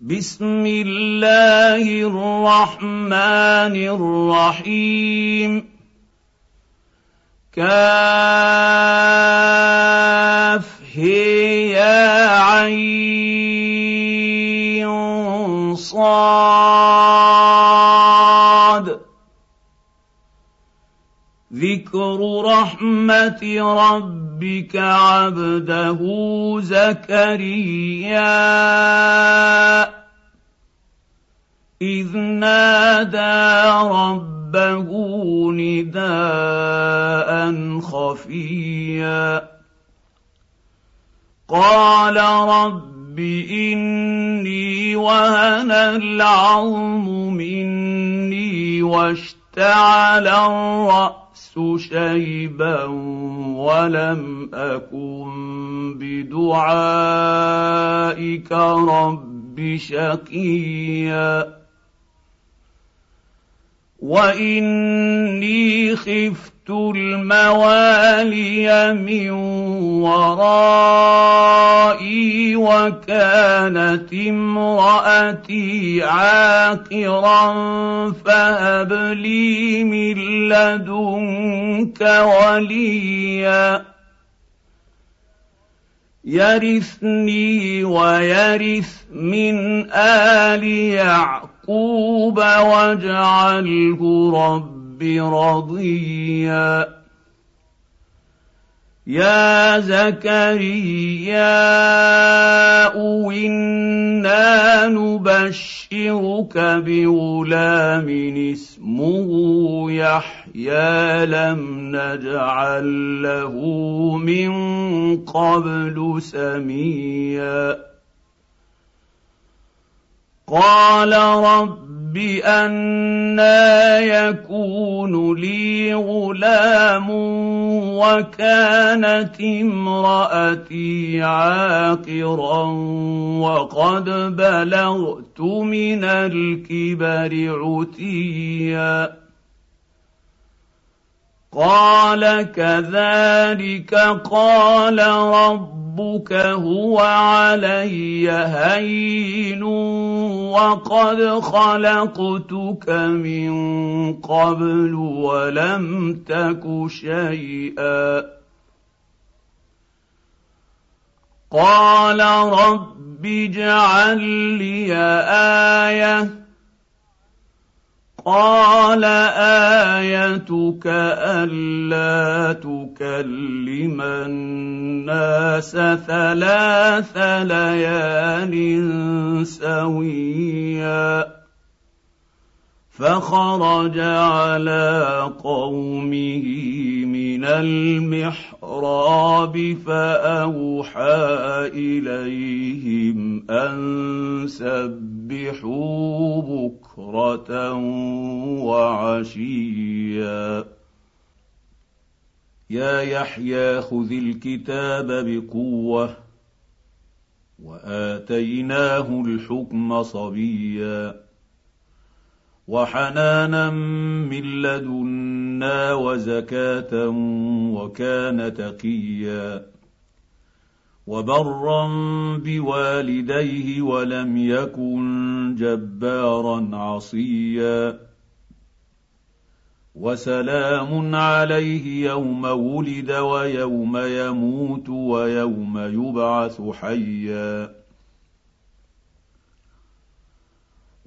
بسم الله الرحمن الرحيم. كاف هي عين صاد. ذكر رحمه ربك عبده زكريا اذ نادى ربه نداء خفيا قال رب اني وهن العظم مني واشتعل الرأس شيبا ولم أكن بدعائك رب شقيا. وإني خفت الموالي من ورائي وكانت امرأتي عاقرا فهب لي من لدنك وليا. يرثني ويرث من آل يعقوب واجعله رب رضيا. يا زكريا إنا نبشرك بغلام اسمه يحيى لم نجعل له من قبل سميا. قال رب أنا يكون لي غلام وكانت امرأتي عاقرا وقد بلغت من الكبر عتيا. قال كذلك قال رب ربك هو علي هين وقد خلقتك من قبل ولم تك شيئا قال رب اجعل لي إيه قال ايتك الا تكلم الناس ثلاث ليال سويا فخرج على قومه من المحراب فأوحى إليهم أن سبحوا بكرة وعشيا. يا يحيى خذ الكتاب بقوة وآتيناه الحكم صبيا. وحنانا من لدنا وزكاة وكان تقيا وبرا بوالديه ولم يكن جبارا عصيا وسلام عليه يوم ولد ويوم يموت ويوم يبعث حيا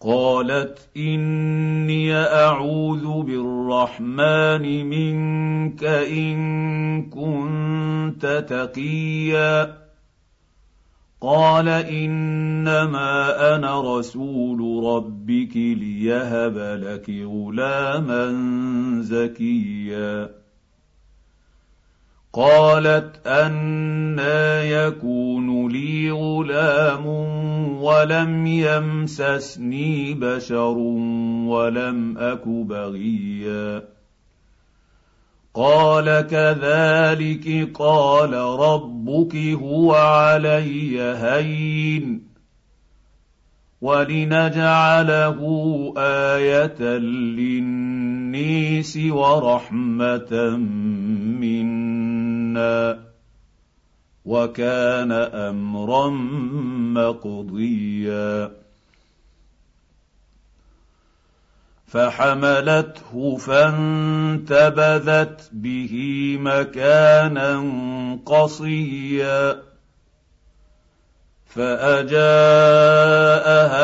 قالت إني أعوذ بالرحمن منك إن كنت تقيا. قال إنما أنا رسول ربك ليهب لك غلاما زكيا. قالت أنا يكون لي غلام ولم يمسسني بشر ولم أك بغيا. قال كذلك قال ربك هو علي هين. ولنجعله آية للنيس ورحمة منا وكان أمرا مقضيا. فحملته فانتبذت به مكانا قصيا. فأجاءها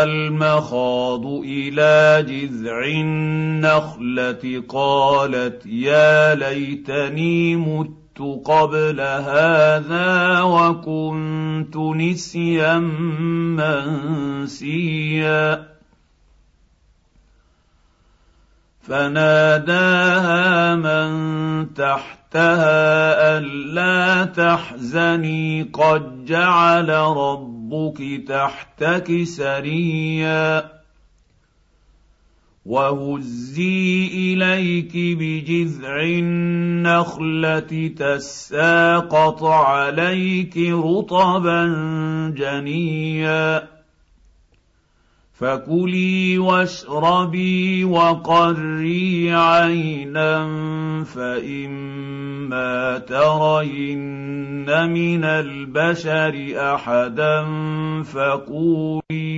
المخاض إلى جذع النخلة قالت يا ليتني مت قبل هذا وكنت نسيا منسيا. فناداها من تحتها الا تحزني قد جعل ربك تحتك سريا. وهزي اليك بجذع النخله تساقط عليك رطبا جنيا فكلي واشربي وقري عينا فاما ترين من البشر احدا فقولي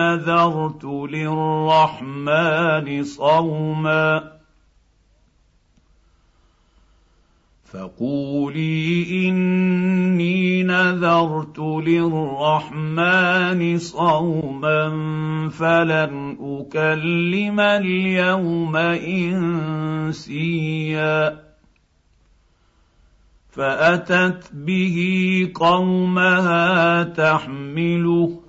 نذرت للرحمن صوما فقولي إني نذرت للرحمن صوما فلن أكلم اليوم إنسيا فأتت به قومها تحمله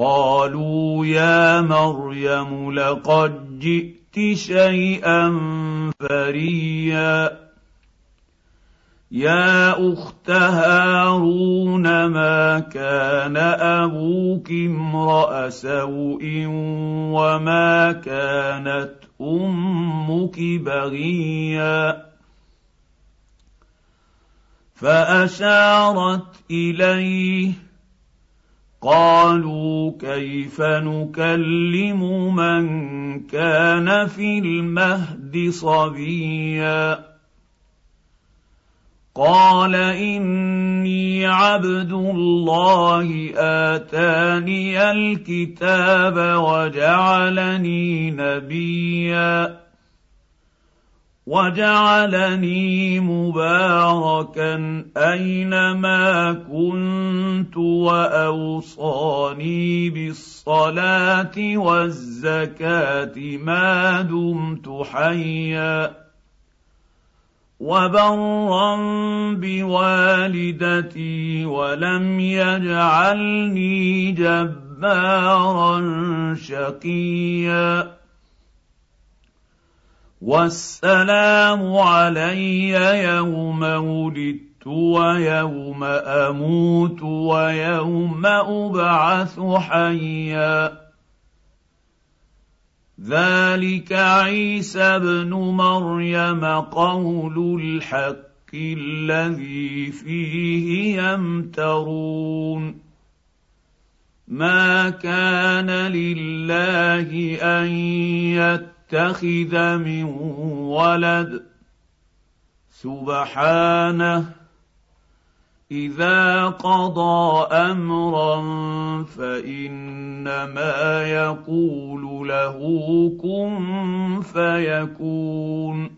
قالوا يا مريم لقد جئت شيئا فريا. يا أخت هارون ما كان أبوك امرأ سوء وما كانت أمك بغيا؟ فأشارت إليه قالوا كيف نكلم من كان في المهد صبيا؟ قال إني عبد الله آتاني الكتاب وجعلني نبيا. وجعلني مباركا أينما كنت وأوصاني بالصلاة والزكاة ما دمت حيا وبرا بوالدتي ولم يجعلني جبارا شقيا والسلام علي يوم ولدت ويوم أموت ويوم أبعث حيا. ذلك عيسى ابن مريم قول الحق الذي فيه يمترون. ما كان لله أن يتخذ من ولد. سبحانه إذا قضى أمرا فإنما يقول له كن فيكون.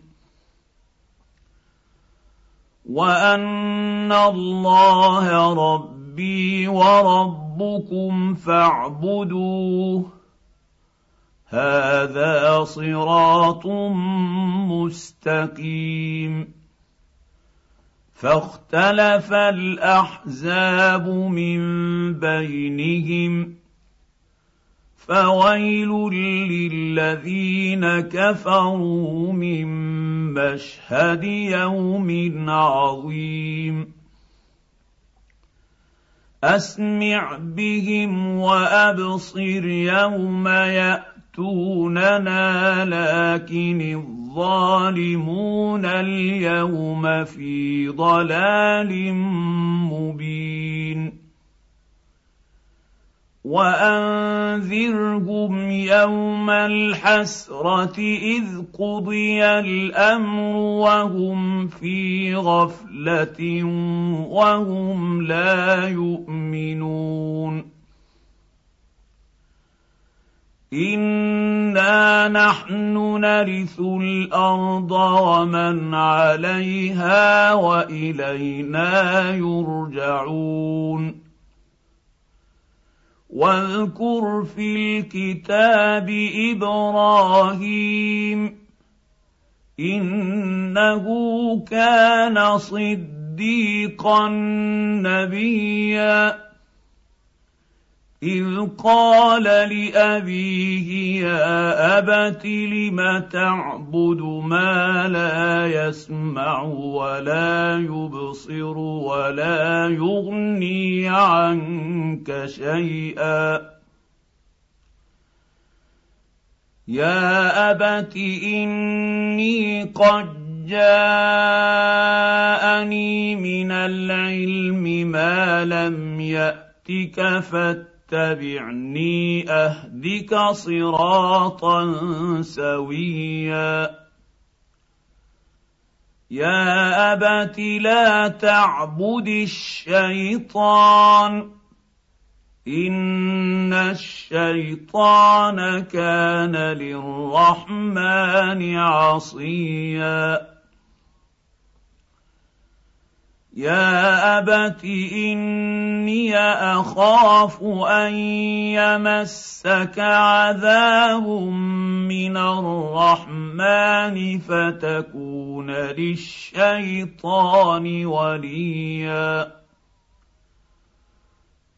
وأن الله ربي وربكم فاعبدوه. هذا صراط مستقيم. فاختلف الأحزاب من بينهم فويل للذين كفروا من مشهد يوم عظيم. أسمع بهم وأبصر يوم ياتوننا لكن الظالمون اليوم في ضلال مبين وانذرهم يوم الحسره اذ قضي الامر وهم في غفله وهم لا يؤمنون انا نحن نرث الأرض ومن عليها والينا يرجعون واذكر في الكتاب إبراهيم انه كان صديقا نبيا إذ قال لأبيه يا أبت لم تعبد ما لا يسمع ولا يبصر ولا يغني عنك شيئا. يا أبت إني قد جاءني من العلم ما لم يأتك فاتبعني اتبعني أهدك صراطا سويا. يا أبت لا تعبد الشيطان إن الشيطان كان للرحمن عصيا. يا ابت اني اخاف ان يمسك عذاب من الرحمن فتكون للشيطان وليا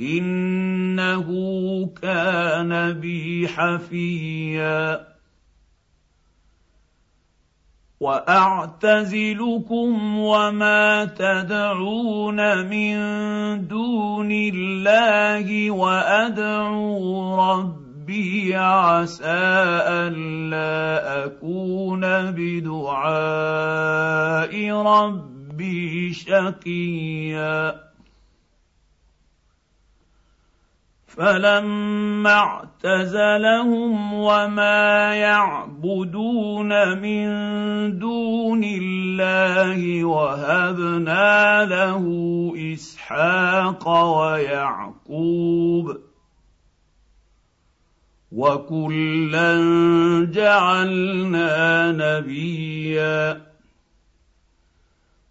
إنه كان بي حفيا. وأعتزلكم وما تدعون من دون الله وأدعو ربي عسى ألا أكون بدعاء ربي شقيا. فلما اعتزلهم وما يعبدون من دون الله وهبنا له إسحاق ويعقوب وكلا جعلنا نبيا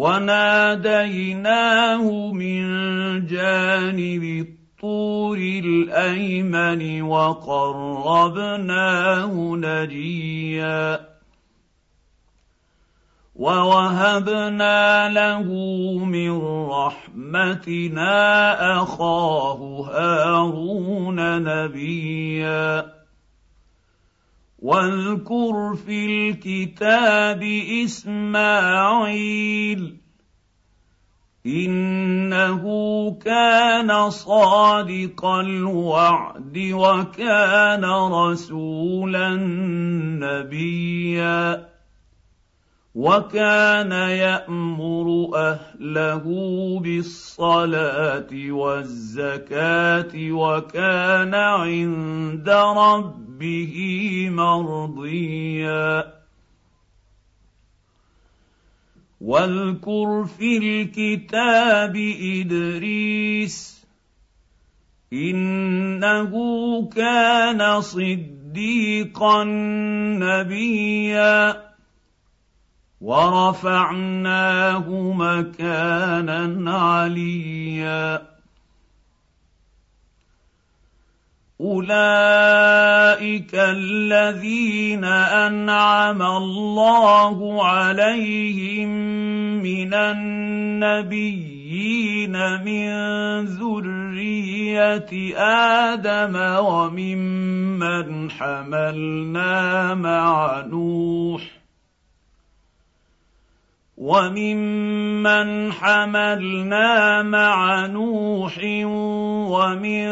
وناديناه من جانب الطور الأيمن وقربناه نجيا ووهبنا له من رحمتنا أخاه هارون نبيا واذكر في الكتاب إسماعيل إنه كان صادق الوعد وكان رسولا نبيا وكان يأمر أهله بالصلاة والزكاة وكان عند ربه مرضيا. واذكر في الكتاب إدريس إنه كان صديقا نبيا. ورفعناه مكانا عليا. اولئك الذين انعم الله عليهم من النبيين من ذريه آدم وممن حملنا مع نوح وممن حملنا مع نوح ومن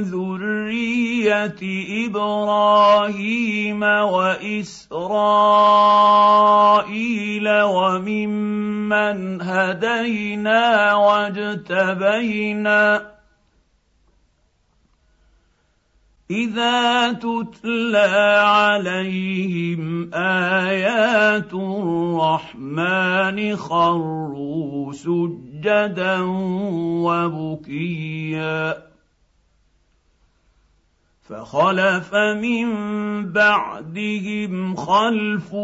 ذريه إبراهيم واسرائيل وممن هدينا واجتبينا إذا تتلى عليهم آيات الرحمن خروا سجدا وبكيا. فخلف من بعدهم خلف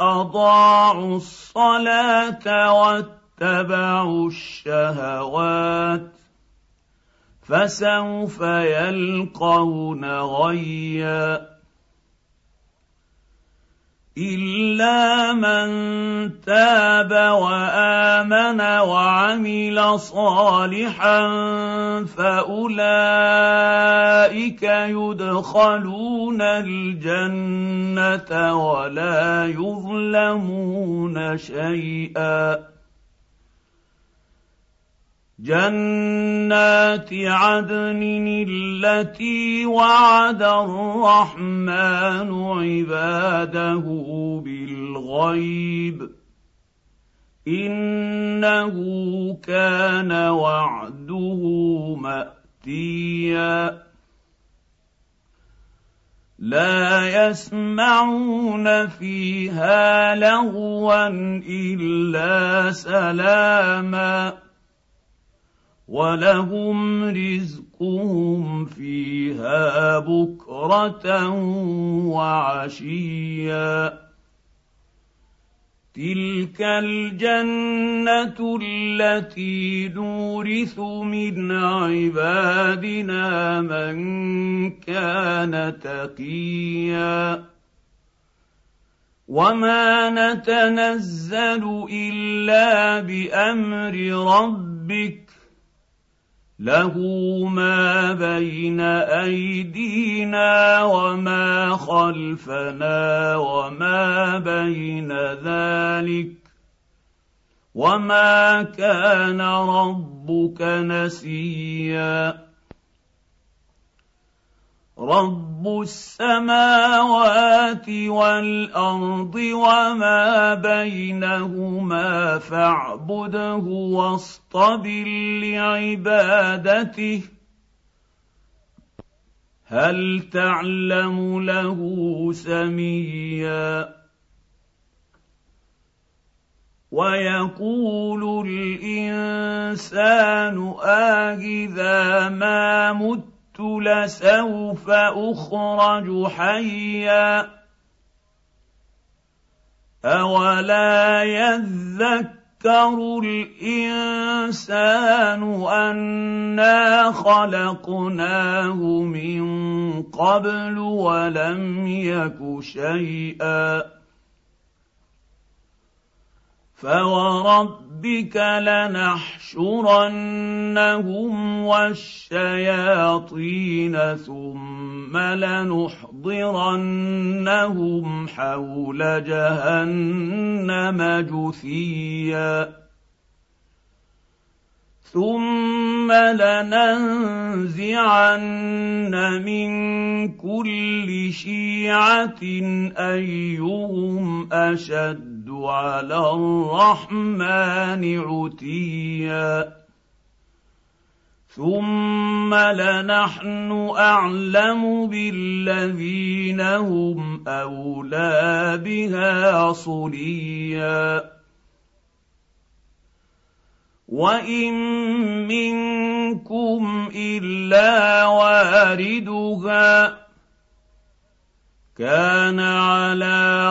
أضاعوا الصلاة واتبعوا الشهوات. فسوف يلقون غيا إلا من تاب وآمن وعمل صالحا فأولئك يدخلون الجنة ولا يظلمون شيئا جنات عدن التي وعد الرحمن عباده بالغيب. إنه كان وعده مأتيا. لا يسمعون فيها لغوا إلا سلاما. ولهم رزقهم فيها بكرة وعشيا. تلك الجنة التي نورث من عبادنا من كان تقيا. وما نتنزل إلا بأمر ربك له ما بين أيدينا وما خلفنا وما بين ذلك وما كان ربك نسيا رب السماوات والارض وما بينهما فاعبده واصطبر لعبادته هل تعلم له سميا ويقول الانسان آهذا ما مت لسوف أخرج حيا أولا يذكر الإنسان أنا خلقناه من قبل ولم يك شيئا فوربك لنحشرنهم والشياطين ثم لنحضرنهم حول جهنم جثيا ثم لننزعن من كل شيعه ايهم اشد على الرحمن عتيا. ثم لنحن أعلم بالذين هم أولى بها صليا. وإن منكم إلا واردها كان على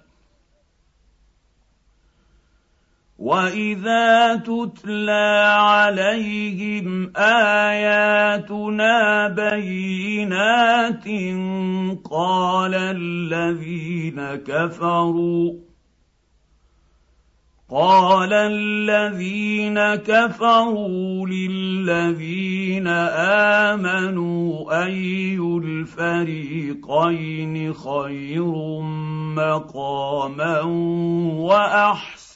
واذا تتلى عليهم اياتنا بينات قال الذين كفروا قال الذين كفروا للذين امنوا اي الفريقين خير مقاما واحسن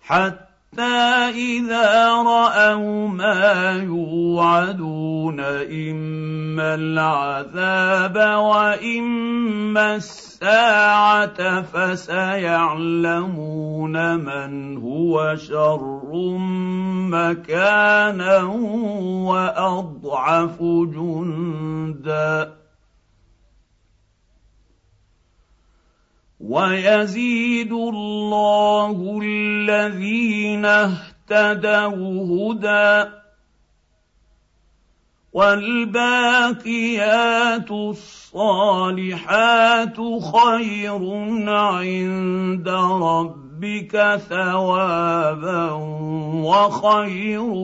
حتى إذا رأوا ما يوعدون إما العذاب وإما الساعة فسيعلمون من هو شر مكانا وأضعف جندا. ويزيد الله الذين اهتدوا هدى والباقيات الصالحات خير عند ربك ثوابا وخير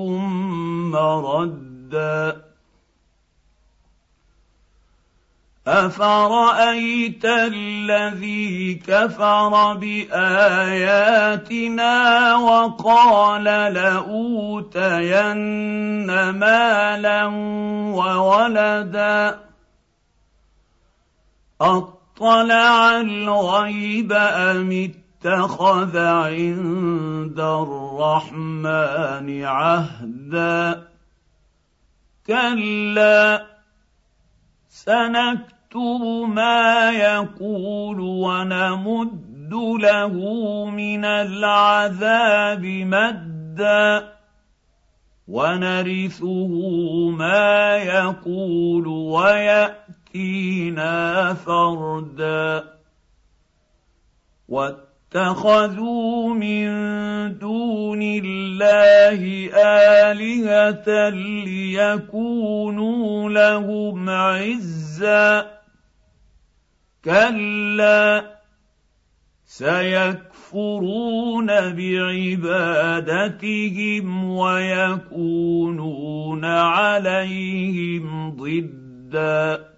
مردا افرايت الذي كفر باياتنا وقال لاوتين مالا وولدا اطلع الغيب ام اتخذ عند الرحمن عهدا كلا سنكتب ما يقول ونمد له من العذاب مدا ونرثه ما يقول ويأتينا فردا. اتخذوا من دون الله آلهة ليكونوا لهم عزا. كلا سيكفرون بعبادتهم ويكونون عليهم ضدًا.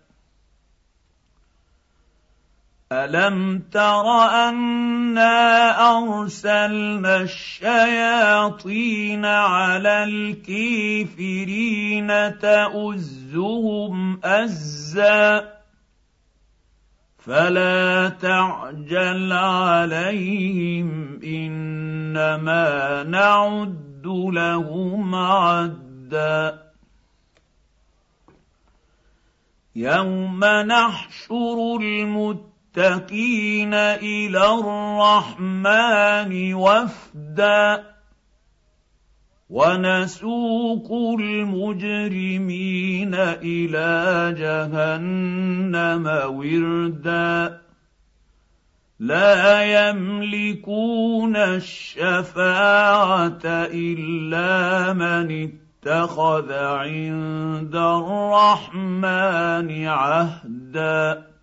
الم تر انا ارسلنا الشياطين على الكافرين تؤزهم ازا فلا تعجل عليهم انما نعد لهم عدا يوم نحشر المتقين المتقين إلى الرحمن وفدا ونسوق المجرمين إلى جهنم وردا لا يملكون الشفاعة إلا من اتخذ عند الرحمن عهدا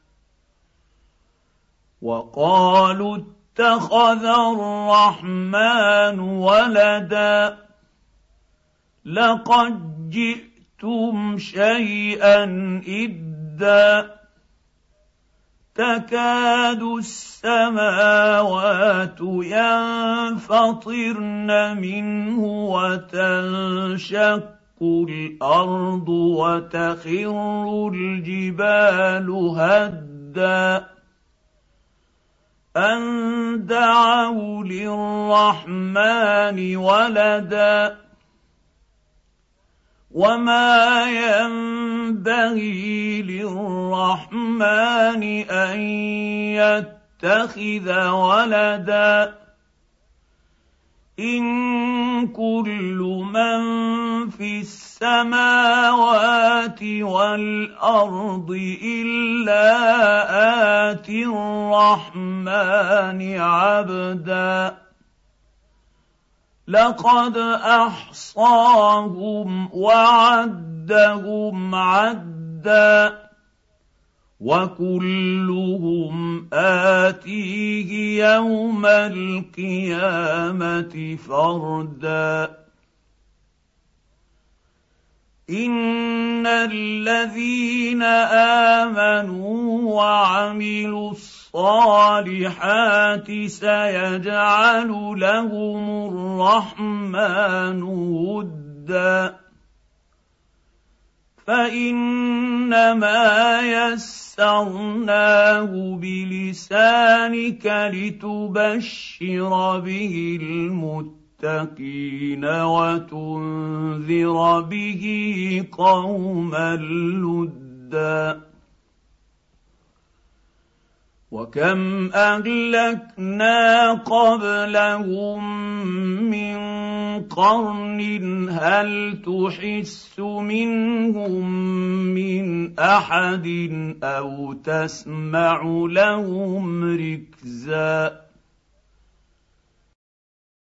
وقالوا اتخذ الرحمن ولدا لقد جئتم شيئا إدا تكاد السماوات ينفطرن منه وتنشق الأرض وتخر الجبال هدا ان دعوا للرحمن ولدا وما ينبغي للرحمن ان يتخذ ولدا ان كل من في السماوات والأرض إلا آتي الرحمن عبدا. لقد أحصاهم وعدهم عدا. وكلهم آتيه يوم القيامة فردا. ان الذين امنوا وعملوا الصالحات سيجعل لهم الرحمن ودا فانما يسرناه بلسانك لتبشر به المتقين وتنذر به قوما لدا. وكم أهلكنا قبلهم من قرن هل تحس منهم من أحد أو تسمع لهم ركزا؟